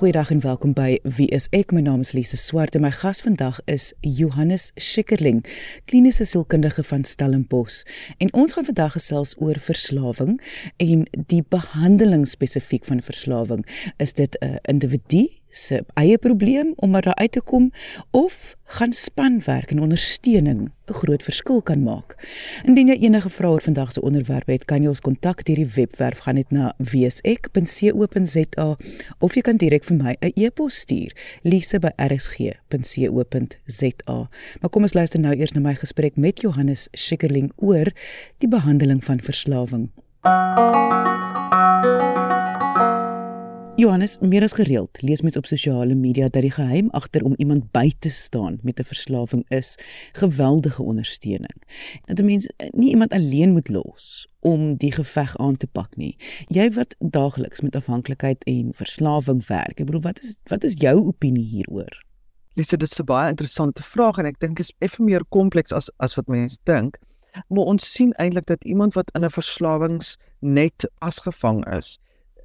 Goeiedag en welkom by Wie is ek? My naam is Lise Swart en my gas vandag is Johannes Schikkerling, kliniese sielkundige van Stellenbosch. En ons gaan vandag gesels oor verslawing en die behandeling spesifiek van verslawing. Is dit 'n individu se eie probleem om daar uit te kom of gaan spanwerk en ondersteuning 'n groot verskil kan maak. Indien jy enige vrae oor vandag se onderwerp het, kan jy ons kontak deur die webwerf gaan net na wsek.co.za of jy kan direk vir my 'n e-pos stuur, lise@rsg.co.za. Maar kom ons luister nou eers na my gesprek met Johannes Schikkerling oor die behandeling van verslawing. Johannes, meer as gereeld lees mens op sosiale media dat die geheim agter om iemand by te staan met 'n verslawing is geweldige ondersteuning. Dat 'n mens nie iemand alleen moet los om die geveg aan te pak nie. Jy wat daagliks met afhanklikheid en verslawing werk. Ek bedoel, wat is wat is jou opinie hieroor? Lise, dit is 'n baie interessante vraag en ek dink dit is effe meer kompleks as as wat mense dink. Maar ons sien eintlik dat iemand wat in 'n verslawingsnet vasgevang is,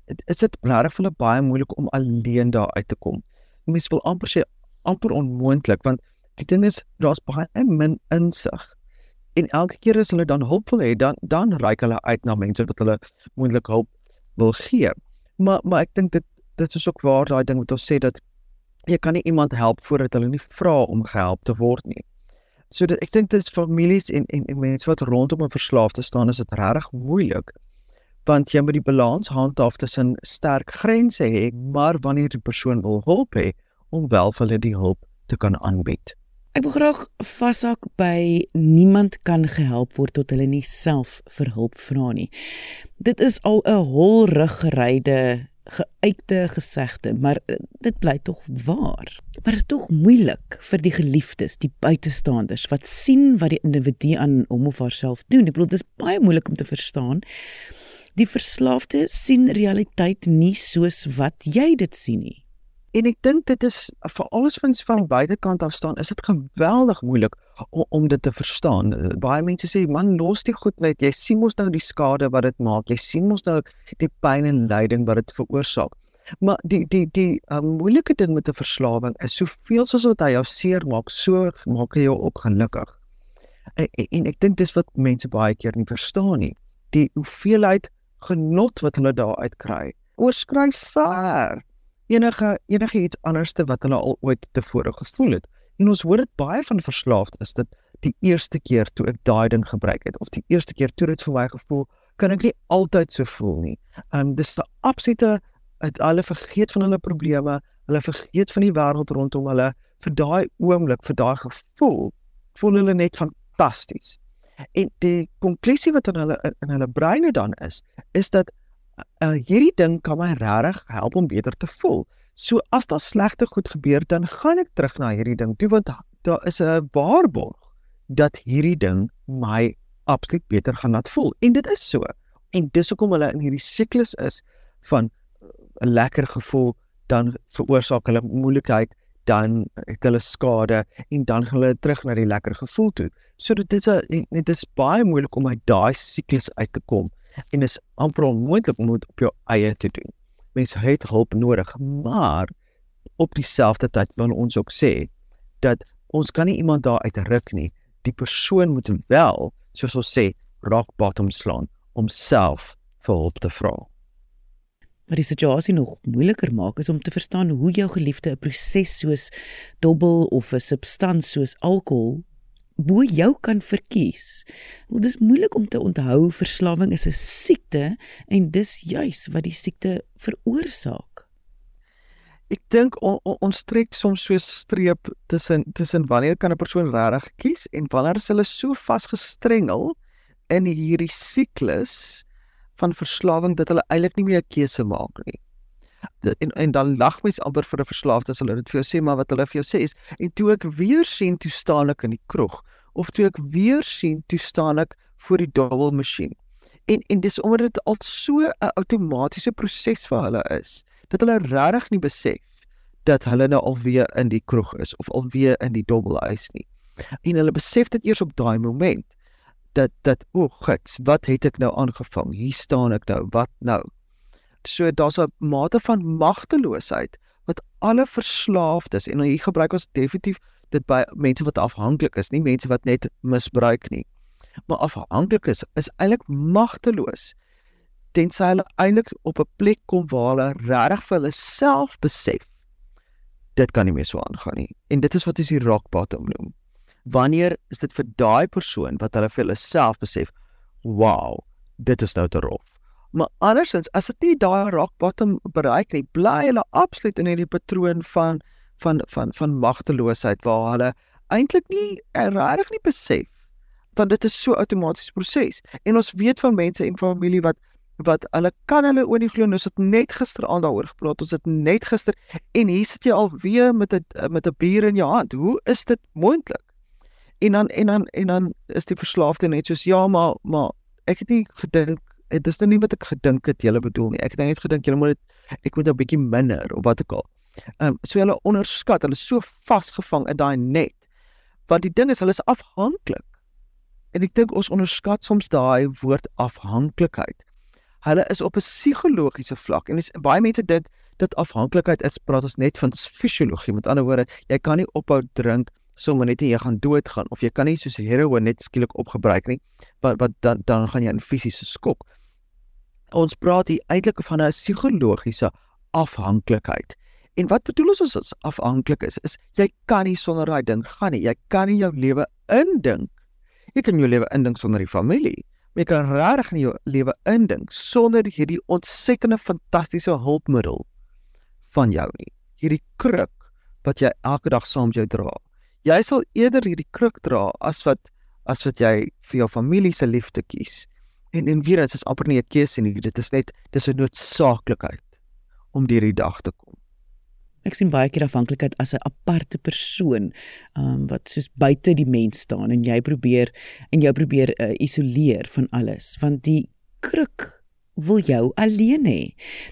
is dit regtig vir hulle baie moeilik om alleen daar uit te kom. Mense wil amper sê amper onmoontlik want die ding is daar's baie min insig. En elke keer as hulle dan hulp wil hê, dan dan reik hulle uit na mense wat hulle moontlik hulp wil gee. Maar maar ek dink dit dit is ook waar daai ding wat ons sê dat jy kan nie iemand help voordat hulle nie vra om gehelp te word nie. So dit ek dink dit is families en, en en mense wat rondom 'n verslaafde staan is dit regtig moeilik want jy moet die balans handhaaf tussen sterk grense hê, maar wanneer die persoon wil hulp hê, om wel vir hulle die hulp te kan aanbied. Ek wil graag vashak by niemand kan gehelp word tot hulle nie self vir hulp vra nie. Dit is al 'n holruggeryde geuite gesegde, maar eh, dit bly tog waar. Maar dit is tog moeilik vir die geliefdes, die buitestanders wat sien wat die individu aan hom of haarself doen. Ek bedoel dit is baie moeilik om te verstaan die verslaafde sien realiteit nie soos wat jy dit sien nie. En ek dink dit is vir alles van van buitekant af staan, is dit geweldig moeilik om, om dit te verstaan. Baie mense sê man, los die goed net. Jy sien mos nou die skade wat dit maak. Jy sien mos nou die pyn en lyding wat dit veroorsaak. Maar die die die uh, moeilike ding met 'n verslawing is soveel soos wat hy jou seer maak, so maak hy jou ook gelukkig. En, en ek dink dis wat mense baie keer nie verstaan nie. Die hoeveelheid genot wat hulle daar uit kry. Oorskryf ver enige enige iets anderste wat hulle al ooit tevore gevoel het. En ons hoor dit baie van verslaafd is dit die eerste keer toe ek daai ding gebruik het of die eerste keer toe dit vir my gevoel kan ek nie altyd so voel nie. Um, dis 'n absolute uit alle vergeet van hulle probleme, hulle vergeet van die wêreld rondom hulle vir daai oomblik, vir daai gevoel, voel hulle net fantasties. En die konklusie wat in hulle in hulle breine dan is, is dat uh, hierdie ding kan my regtig help om beter te voel. So as daar slegte goed gebeur, dan gaan ek terug na hierdie ding toe want daar is 'n waarborg dat hierdie ding my absoluut beter gaan laat voel. En dit is so. En dis hoekom hulle in hierdie siklus is van 'n lekker gevoel dan veroorsaak hulle moeilikheid dan het hulle skade en dan gaan hulle terug na die lekker gevoel toe. So dit is 'n dit is baie moeilik om uit daai siklus uit te kom en is amper onmoontlik om dit op jou eie te doen. Mense het hulp nodig, maar op dieselfde tyd wil ons ook sê dat ons kan nie iemand daar uit ruk nie. Die persoon moet wel, soos ons sê, rock bottom slaan om self vir hulp te vra. Wat die situasie nog moeiliker maak is om te verstaan hoe jou geliefde 'n proses soos dobbel of 'n substans soos alkohol bo jou kan verkies. Want dit is moeilik om te onthou verslawing is 'n siekte en dis juis wat die siekte veroorsaak. Ek dink on, on, ons trek soms so 'n streep tussen tussen wanneer kan 'n persoon regtig kies en wanneer is hulle so vasgestrengel in hierdie siklus van verslawing dat hulle eintlik nie meer 'n keuse maak nie. En en dan lag mens amper vir 'n verslaafde as hulle dit vir jou sê maar wat hulle vir jou sê is en toe ek weer sien toe staan ek in die kroeg of toe ek weer sien toe staan ek voor die double masjien en en dis omdat dit al so 'n outomatiese proses vir hulle is dat hulle regtig nie besef dat hulle nou alweer in die kroeg is of alweer in die double huis nie. En hulle besef dit eers op daai moment dat dat o, gits, wat het ek nou aangevang? Hier staan ek nou. Wat nou? So daar's 'n mate van magteloosheid wat alle verslaafdes en hier gebruik ons definitief dit by mense wat afhanklik is, nie mense wat net misbruik nie. Maar afhanklik is is eintlik magteloos tensy hulle eintlik op 'n plek kom waar hulle regtig vir hulle self besef dit kan nie meer so aangaan nie. En dit is wat ons die rock bottom noem. Wanneer is dit vir daai persoon wat hulle vir hulle self besef, wow, dit is nou te rof. Maar andersins, as dit nie daai rock bottom bereik nie, bly hulle absoluut in hierdie patroon van van van van magteloosheid waar hulle eintlik nie regtig nie besef want dit is so outomatiese proses. En ons weet van mense en familie wat wat hulle kan hulle oor nie glo ons het net gisteraand daaroor gepraat ons het net gister en hier sit jy al weer met 'n met 'n bier in jou hand hoe is dit moontlik en dan en dan en dan is die verslaafde net soos ja maar maar ek het nie gedink dit is nou nie wat ek gedink het jy bedoel nie. Ek het net gedink jy moet dit ek moet 'n bietjie minder of wat ek al. Ehm um, so hulle onderskat hulle is so vasgevang in daai net want die ding is hulle is afhanklik. En ek dink ons onderskat soms daai woord afhanklikheid. Hulle is op 'n psigologiese vlak en is, baie mense dink dat afhanklikheid is praat ons net van fisiologie met ander woorde jy kan nie ophou drink sommer net en jy gaan doodgaan of jy kan nie soos heroïne net skielik opgebruik nie wat wat dan dan gaan jy in fisiese skok. Ons praat hier eintlik van 'n psigologiese afhanklikheid en wat bedoel ons as afhanklik is? Is jy kan nie sonder daai ding gaan nie. Jy kan nie jou lewe indink. Jy kan jou lewe indink sonder die familie jy kan regtig nie jou lewe indink sonder hierdie ontsettende fantastiese hulpmiddel van jou nie. Hierdie kruk wat jy elke dag saam met jou dra. Jy sal eerder hierdie kruk dra as wat as wat jy vir jou familie se liefde kies. En en weer eens is amper nie 'n keuse nie. Dit is net dis 'n noodsaaklikheid om deur die dag te kom. Ek sien baie keer afhanklikheid as 'n aparte persoon um, wat soos buite die mens staan en jy probeer en jy probeer uh, isoleer van alles want die kruk wil jou alleen hê.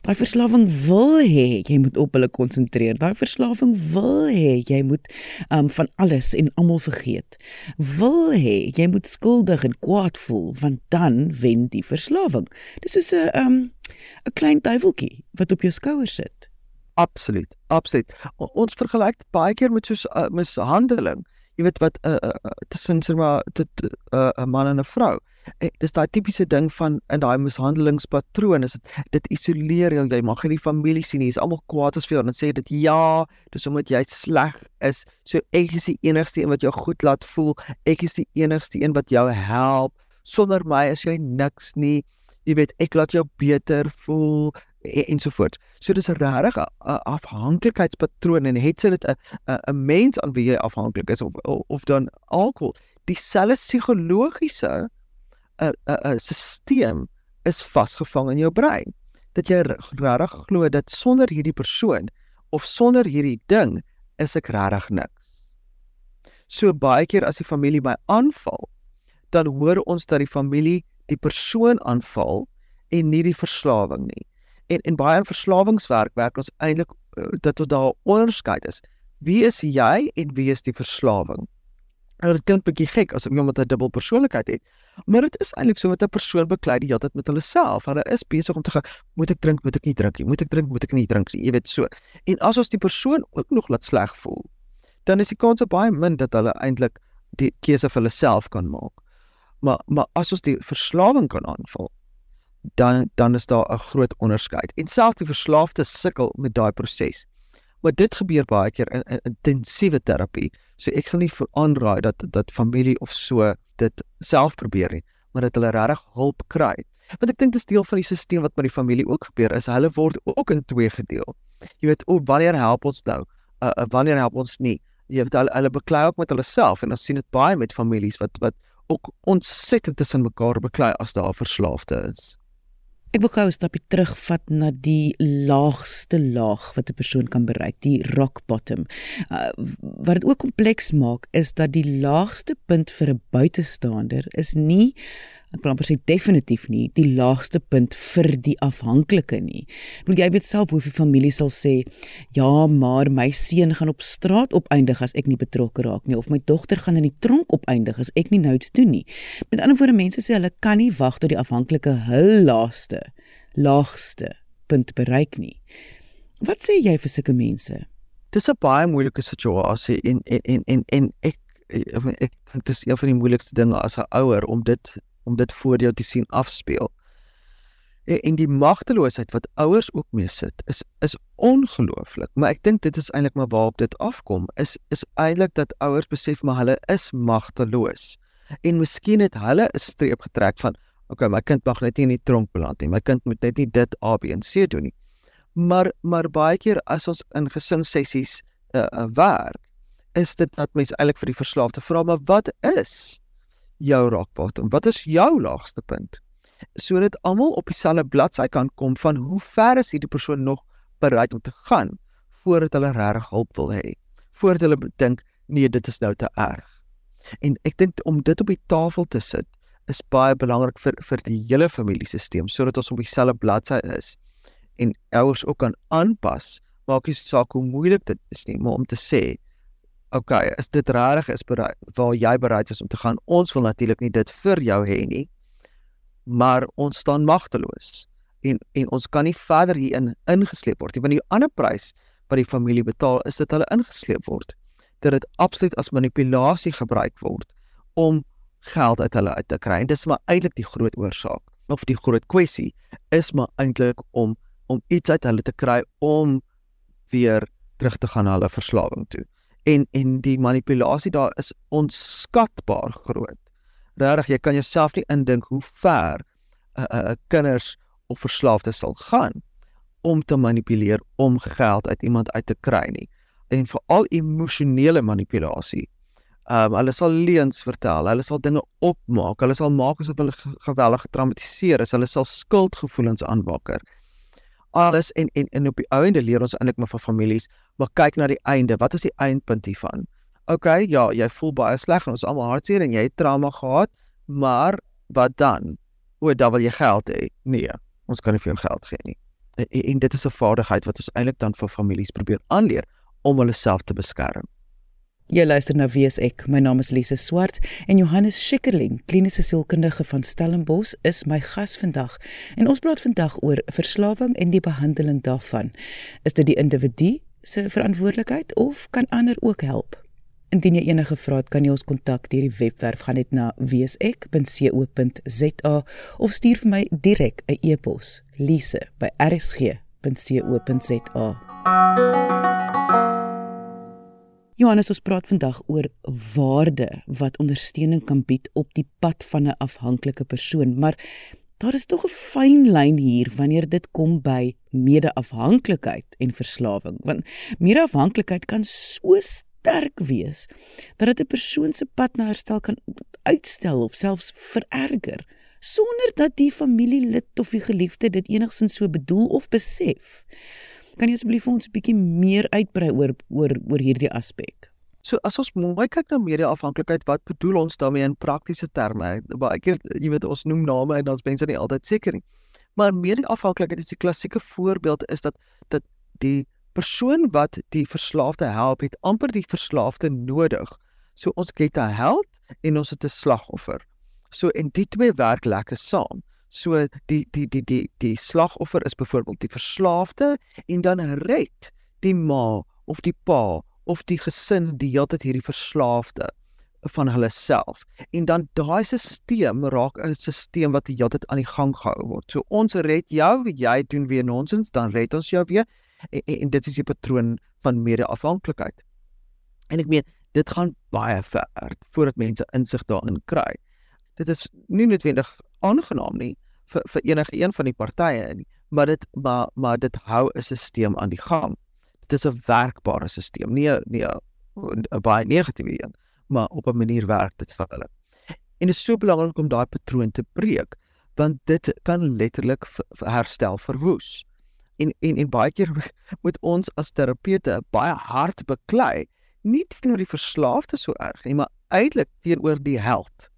Daai verslawing wil hê jy moet op hulle konsentreer. Daai verslawing wil hê jy moet um, van alles en almal vergeet. Wil hê jy moet skuldig en kwaad voel want dan wen die verslawing. Dis soos 'n 'n um, klein duiweltjie wat op jou skouer sit. Absoluut, absoluut. O, ons vergelyk dit baie keer met soos 'n uh, mishandeling. Jy weet wat 'n uh, uh, uh, tussen sê maar dit 'n uh, 'n man en 'n vrou. Dis daai tipiese ding van in daai mishandelingspatroon is dit dit isoleer jou. Jy mag nie die familie sien nie. Dis almal kwaad as vir jou en sê dit ja, dis omdat jy sleg is. So ek is die enigste een wat jou goed laat voel. Ek is die enigste een wat jou help. Sonder my is jy niks nie. Jy weet, ek laat jou beter voel ensovoorts. So dis 'n regtig afhanklikheidspatroon en het sy dit 'n 'n mens aan wie jy afhanklik is of of, of dan alkohol. Dieselfde psigologiese 'n 'n 'n stelsel is vasgevang in jou brein. Dat jy regtig glo dat sonder hierdie persoon of sonder hierdie ding is ek regtig niks. So baie keer as die familie my aanval, dan hoor ons dat die familie die persoon aanval en nie die verslawing nie en en baie in verslawingswerk werk ons eintlik uh, dat tot daar onderskeid is. Wie is jy en wie is die verslawing? Dit klink bietjie gek as iemand 'n dubbel persoonlikheid het, maar dit is eintlik so wat 'n persoon beklei die hele tyd met hulle self. Hulle is besig om te gaan, moet ek drink, moet ek nie drink nie, moet ek drink, moet ek nie drink nie. Jy weet so. En as ons die persoon ook nog laat sleg voel, dan is die kans baie min dat hulle eintlik die keuse vir hulle self kan maak. Maar maar as ons die verslawing kan aanval, dan dan is daar 'n groot onderskeid. En selfs die verslaafde sukkel met daai proses. Maar dit gebeur baie keer in, in intensiewe terapie. So ek sal nie aanraai dat dat familie of so dit self probeer nie, maar dat hulle regtig hulp kry. Want ek dink dit is deel van die stelsel wat met die familie ook gebeur is. Hulle word ook in twee gedeel. Jy weet, o, wanneer help ons nou? Uh, uh wanneer help ons nie? Jy weet hulle, hulle beklei ook met hulle self en ons sien dit baie met families wat wat ook ontsettend tussen mekaar beklei as daar verslaafde is. Ek wil gou 'n stapie terugvat na die laagste laag wat 'n persoon kan bereik, die rock bottom. Uh, wat dit ook kompleks maak is dat die laagste punt vir 'n buitestander is nie ek wil amper sê definitief nie die laagste punt vir die afhanklike nie. Ek bedoel jy weet self hoe veel familie sal sê ja, maar my seun gaan op straat opeindig as ek nie betrokke raak nie of my dogter gaan in die tronk opeindig as ek nie nou iets doen nie. Met ander woorde mense sê hulle kan nie wag tot die afhanklike hul laaste laagste punt bereik nie. Wat sê jy vir sulke mense? Dis 'n baie moeilike situasie en en en en, en ek ek ek dit is een van die moeilikste dinge as 'n ouer om dit om dit voor jou te sien afspeel. En, en die magteloosheid wat ouers ook mee sit is is ongelooflik, maar ek dink dit is eintlik maar waarop dit afkom is is eintlik dat ouers besef maar hulle is magteloos. En miskien het hulle 'n streep getrek van okay, my kind mag net nie in die tronk beland nie. My kind moet net nie dit A B en C doen nie. Maar maar baie keer as ons in gesinssessies uh, uh, werk, is dit dat mense eintlik vir die verslaafde vra, maar wat is jou rockbottom? Wat is jou laagste punt? Sodat almal op dieselfde bladsy kan kom van hoe ver is hierdie persoon nog bereid om te gaan voordat hulle regtig hulp wil hê. Voordat hulle dink nee, dit is nou te erg. En ek dink om dit op die tafel te sit is baie belangrik vir vir die hele familiesisteem sodat ons op dieselfde bladsy is en ouers ook kan aanpas. Maak nie saak hoe moeilik dit is nie, maar om te sê okay, is dit regtig is bereid waar jy bereid is om te gaan. Ons wil natuurlik nie dit vir jou hê nie. Maar ons staan magteloos en en ons kan nie verder hierin ingesleep word nie want die ander prys wat die familie betaal is dat hulle ingesleep word. Dat dit absoluut as manipulasie gebruik word om geld uit hulle uit te kry. En dis maar eintlik die groot oorsaak of die groot kwessie is maar eintlik om om iets uit hulle te kry om weer terug te gaan na hulle verslawing toe en en die manipulasie daar is onskatbaar groot. Regtig, jy kan jouself nie indink hoe ver 'n uh, uh, kinders of verslaafdes sal gaan om te manipuleer om geld uit iemand uit te kry nie. En veral emosionele manipulasie. Ehm um, hulle sal leuns vertel, hulle sal dinge opmaak, hulle sal maak asof hulle geweldig getraumatiseer is, hulle sal skuldgevoelens aanwakker alles en en en op die einde leer ons eintlik maar van families, maar kyk na die einde. Wat is die eindpunt hiervan? OK, ja, jy voel baie sleg en ons almal hartseer en jy het trauma gehad, maar wat dan? O, dan wil jy geld hê. Nee, ons kan nie vir jou geld gee nie. En, en dit is 'n vaardigheid wat ons eintlik dan vir families probeer aanleer om hulle self te beskerm. Jy luister na Wes ek. My naam is Lise Swart en Johannes Schikkerling, kliniese sielkundige van Stellenbosch, is my gas vandag. En ons praat vandag oor verslawing en die behandeling daarvan. Is dit die individu se verantwoordelikheid of kan ander ook help? Indien jy enige vrae het, kan jy ons kontak deur die webwerf gaan net na wesek.co.za of stuur vir my direk 'n e-pos: lise@rsg.co.za. Johannes ons praat vandag oor waarde wat ondersteuning kan bied op die pad van 'n afhanklike persoon, maar daar is tog 'n fyn lyn hier wanneer dit kom by medeafhanklikheid en verslawing, want medeafhanklikheid kan so sterk wees dat dit 'n persoon se pad na herstel kan uitstel of selfs vererger sonder dat die familielid of die geliefde dit enigsins so bedoel of besef. Kan jy asseblief vir ons 'n bietjie meer uitbrei oor oor oor hierdie aspek? So as ons mooi kyk na media-afhanklikheid, wat bedoel ons daarmee in praktiese terme? Baie keer, jy weet, ons noem name en dan is mense nie altyd seker nie. Maar media-afhanklikheid is die klassieke voorbeeld is dat dat die persoon wat die verslaafde help, het amper die verslaafde nodig. So ons het 'n held en ons het 'n slagoffer. So en die twee werk lekker saam. So die die die die die slagoffer is byvoorbeeld die verslaafde en dan red die ma of die pa of die gesin die hele tyd hierdie verslaafde van hulle self. En dan daai stelsel raak 'n stelsel wat die hele tyd aan die gang gehou word. So ons red jou, jy doen weer nonsens, dan red ons jou weer. En, en, en dit is die patroon van mede-afhanklikheid. En ek meen, dit gaan baie ver voordat mense insig daarin kry. Dit is nie noodwendig aangenaam nie vir vir enige een van die partye nie, maar dit maar maar dit hou 'n stelsel aan die gang. Dit is 'n werkbare stelsel, nie nie 'n baie negatiewe een, maar op 'n manier werk dit vir hulle. En dit is so belangrik om daai patroon te breek, want dit kan letterlik herstel verwoes. En en en baie keer moet ons as terapeute baie hard beklei, nie teenoor die verslaafde so erg nie, maar eintlik teenoor die held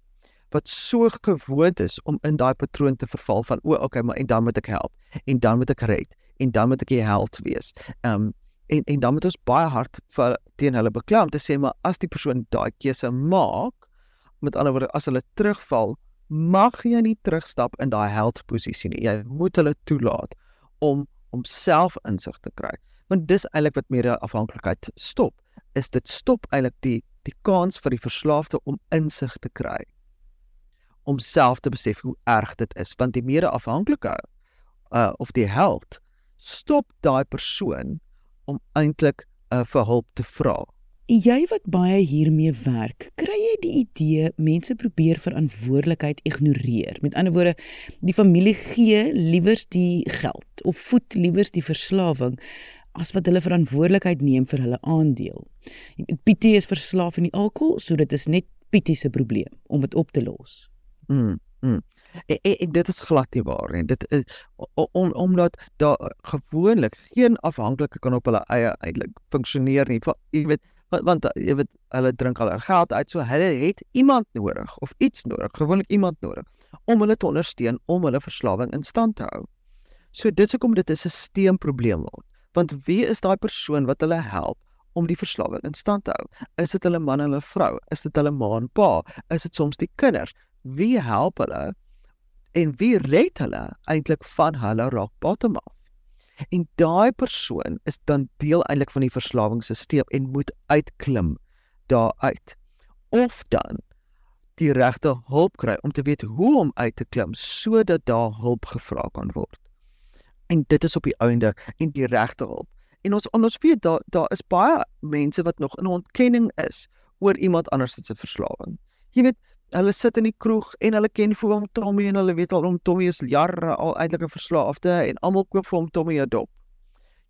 wat so gewoond is om in daai patroon te verval van o, okay, maar en dan moet ek help en dan moet ek red en dan moet ek die held wees. Um, en en dan moet ons baie hard vir teen hulle beklei om te sê maar as die persoon daai keuse maak, met ander woorde as hulle terugval, mag jy nie terugstap in daai held posisie nie. Jy moet hulle toelaat om om self insig te kry. Want dis eintlik wat meer afhanklikheid stop. Is dit stop eintlik die die kans vir die verslaafde om insig te kry om self te besef hoe erg dit is want die meer afhanklike uh of die held stop daai persoon om eintlik uh, vir hulp te vra. Jy wat baie hiermee werk, kry jy die idee mense probeer verantwoordelikheid ignoreer. Met ander woorde, die familie gee liewers die geld of voed liewers die verslawing as wat hulle verantwoordelikheid neem vir hulle aandeel. Pietie is verslaaf aan die alkohol, so dit is net Pietie se probleem om dit op te los. Mm. mm. En, en, en dit is glad nie waar nie. Dit is om omdat daar gewoonlik geen afhanklike kan op hulle eie eintlik funksioneer nie. Jy weet want, want jy weet hulle drink al geld uit so hulle het iemand nodig of iets nodig, gewoonlik iemand nodig om hulle te ondersteun om hulle verslawing in stand te hou. So dit is hoekom dit 'n stelselprobleem word. Want wie is daai persoon wat hulle help om die verslawing in stand te hou? Is dit hulle man en hulle vrou? Is dit hulle ma en pa? Is dit soms die kinders? Wie help hulle en wie red hulle eintlik van hulle rock bottom af. En daai persoon is dan deel eintlik van die verslawingsstelsel en moet uitklim daaruit. Of dan die regte hulp kry om te weet hoe om uit te klim sodat daar hulp gevra kan word. En dit is op die einde en die regte hulp. En ons ons weet daar daar is baie mense wat nog in ontkenning is oor iemand anders se verslawing. Jy weet, hulle sit in die kroeg en hulle ken vir hom Tommy en hulle weet al om Tommy is jare al eintlik 'n verslaafde en almal koop vir hom Tommy 'n dop.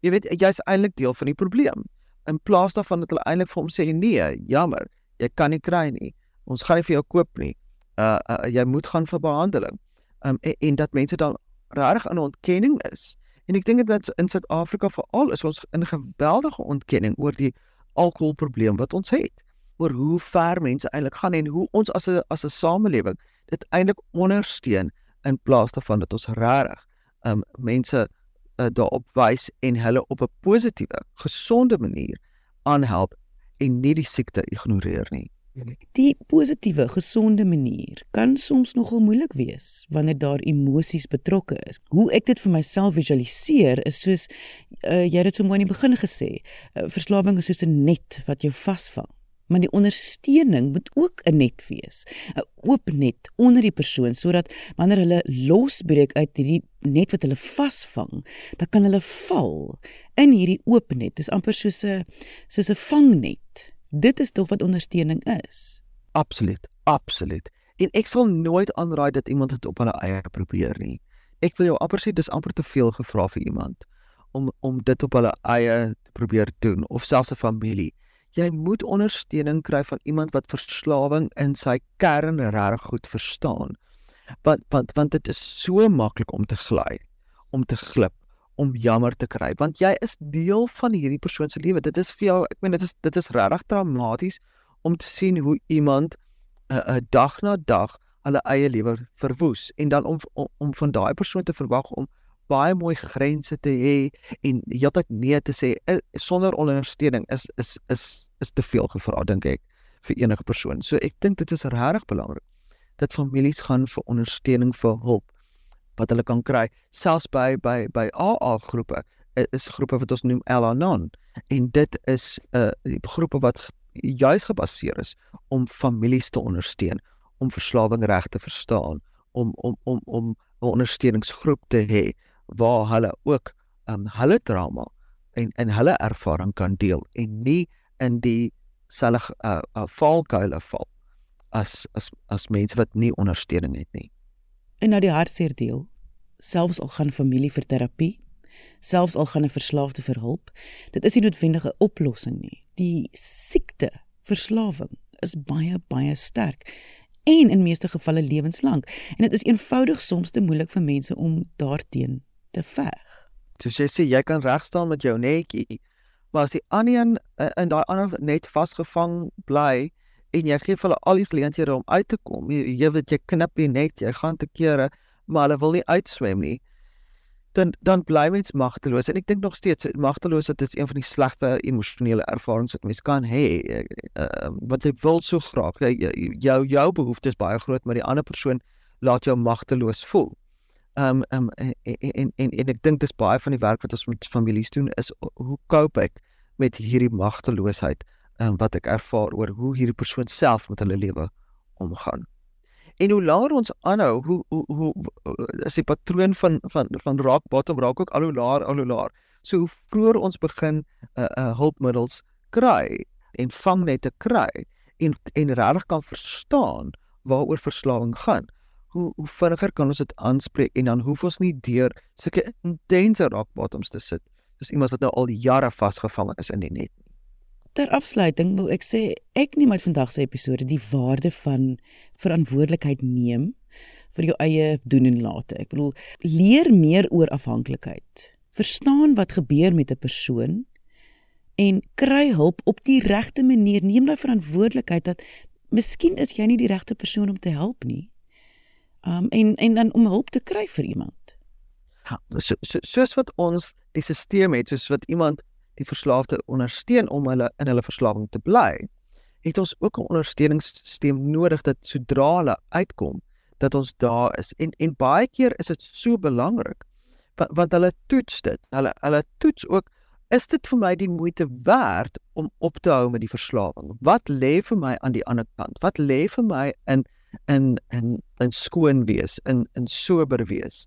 Jy weet jy's eintlik deel van die probleem. In plaas daarvan dat hulle eintlik vir hom sê nee, jammer, jy kan nie kry nie. Ons gaan nie vir jou koop nie. Uh, uh jy moet gaan vir behandeling. Um en, en dat mense dan regtig in ontkenning is. En ek dink dat in Suid-Afrika veral is ons in geweldige ontkenning oor die alkoholprobleem wat ons het oor hoe ver mense eintlik gaan en hoe ons as 'n as 'n samelewing dit eintlik ondersteun in plaas daarvan dat ons regtig um mense uh, daarop wys en hulle op 'n positiewe, gesonde manier aanhelp en nie die siekte ignoreer nie. Die positiewe, gesonde manier kan soms nogal moeilik wees wanneer daar emosies betrokke is. Hoe ek dit vir myself visualiseer is soos uh, jy het dit so mooi in die begin gesê, uh, verslawing is soos 'n net wat jou vasvang maar die ondersteuning moet ook 'n net wees, 'n oop net onder die persoon sodat wanneer hulle losbreek uit hierdie net wat hulle vasvang, dan kan hulle val in hierdie oop net. Dis amper soos 'n soos 'n vangnet. Dit is tog wat ondersteuning is. Absoluut, absoluut. En ek sal nooit aanraai dat iemand dit op hulle eie probeer nie. Ek wil jou amper sê dis amper te veel gevra vir iemand om om dit op hulle eie te probeer doen of selfs 'n familie jy moet ondersteuning kry van iemand wat verslawing in sy kern reg goed verstaan. Want want want dit is so maklik om te gly, om te glip, om jammer te kry, want jy is deel van hierdie persoon se lewe. Dit is vir jou, ek meen dit is dit is regtig traumaties om te sien hoe iemand 'n uh, 'n uh, dag na dag hulle eie lewe verwoes en dan om om, om van daai persoon te verwag om baie mooi grense te hê en heeltyd nee te sê sonder ondersteuning is is is is te veel gevra dink ek vir enige persoon. So ek dink dit is regtig belangrik dat families gaan vir ondersteuning vir hulp wat hulle kan kry. Selfs by by by AA groepe is groepe wat ons noem Al-Anon en dit is 'n uh, groepe wat juis gebaseer is om families te ondersteun om verslawing reg te verstaan om om om om 'n ondersteuningsgroep te hê waar hulle ook um hulle drama en en hulle ervaring kan deel en nie in die selfe uh, uh valkuile val as as as mense wat nie ondersteuning het nie. En nou die hartseer deel, selfs al gaan familie vir terapie, selfs al gaan 'n verslaafde vir hulp, dit is nie noodwendige oplossing nie. Die siekte, verslawing is baie baie sterk en in meeste gevalle lewenslank en dit is eenvoudig soms te moeilik vir mense om daarteenoor te veg. So jy sê jy kan reg staan met jou netjie, maar as die ander een uh, in daai ander net vasgevang bly en jy gee hulle al die geleenthede om uit te kom, jy, jy weet jy knip die net, jy gaan te kere, maar hulle wil nie uitswem nie. Dan dan bly mens magteloos en ek dink nog steeds magteloos dit is een van die slegste emosionele ervarings wat mens kan hê. Uh, wat jy wil so graag, jou jou behoeftes baie groot, maar die ander persoon laat jou magteloos voel Ehm um, um, en en en, en ek dink dis baie van die werk wat ons met families doen is hoe cope ek met hierdie magteloosheid um, wat ek ervaar oor hoe hierdie persoon self met hulle lewe omgaan. En hoe langer ons aanhou, hoe hoe hoe is die patroon van van van rock bottom raak ook al hoe laer al hoe laer. So hoe vroeër ons begin uh, eh, uh, eh, hulpmiddels kry en vangnette kry en en regtig kan verstaan waaroor verslawing gaan. Hoe hoe vinniger kan ons dit aanspreek en dan hoef ons nie deur sulke intense rock bottoms te sit. Dis iemand wat nou al jare vasgevang is in die net. Ter afsluiting wil ek sê ek neem uit vandag se episode die waarde van verantwoordelikheid neem vir jou eie doen en late. Ek bedoel leer meer oor afhanklikheid. Verstaan wat gebeur met 'n persoon en kry hulp op die regte manier. Neem daai verantwoordelikheid dat miskien is jy nie die regte persoon om te help nie. Um en en dan om hulp te kry vir iemand. Ja, so, so, soos wat ons die stelsel het, soos wat iemand die verslaafde ondersteun om hulle in hulle verslawing te bly, het ons ook 'n ondersteuningssisteem nodig dat sodra hulle uitkom, dat ons daar is. En en baie keer is dit so belangrik want, want hulle toets dit. Hulle hulle toets ook is dit vir my die moeite werd om op te hou met die verslawing? Wat lê vir my aan die ander kant? Wat lê vir my in in in in skoon wees, in in sober wees?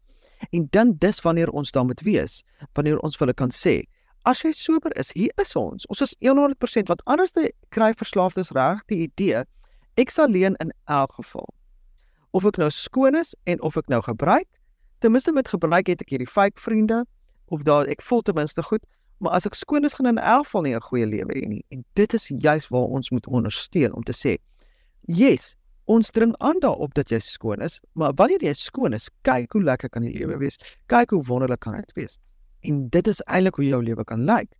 En dan dis wanneer ons dan moet wees, wanneer ons vir hulle kan sê, as jy sober is, hier is ons. Ons is 100% wat anders te kry verslaafdes reg die idee ek sal leen in elk geval. Of ek nou skoon is en of ek nou gebruik, ten minste met gebruik het ek hierdie fake vriende of daar ek voel ten minste goed, maar as ek skoon is gaan in elk geval nie 'n goeie lewe hê nie. En dit is juis waar ons moet ondersteun om te sê, "Yes, ons dring aan daarop dat jy skoon is, maar wanneer jy skoon is, kyk hoe lekker kan die lewe wees. Kyk hoe wonderlik kan dit wees." En dit is eintlik hoe jou lewe kan lyk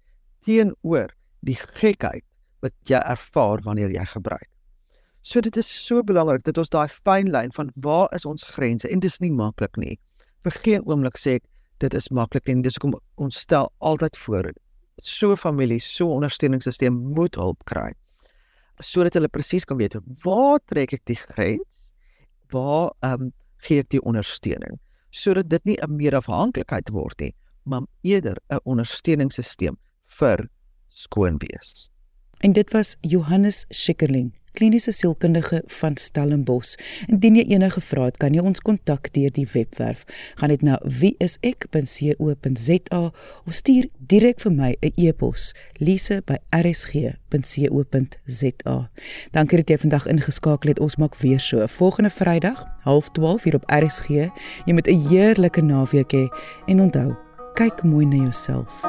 teenoor die gekheid wat jy ervaar wanneer jy gebruik. So dit is so belangrik dat ons daai fyn lyn van waar is ons grense en dis nie maklik nie. Vir geen oomblik sê ek dit is maklik en dis hoekom ons stel altyd voor so families, so ondersteuningssisteem moet hulp kry sodat hulle presies kan weet waar trek ek die grens? Waar ehm um, gee ek die ondersteuning sodat dit nie 'n meer afhanklikheid word nie, maar eerder 'n ondersteuningssisteem vir skoon wees. En dit was Johannes Schikkerling, kliniese sielkundige van Stellenbosch. Indien jy enige vrae het, kan jy ons kontak deur die webwerf. Gaan net na wieisek.co.za of stuur direk vir my 'n e-pos, lise@rsg.co.za. Dankie dat jy vandag ingeskakel het. Ons maak weer so. Volgende Vrydag, 12:30 hier op RSG. Jy moet 'n heerlike naweek hê he, en onthou kyk mooi na jouself.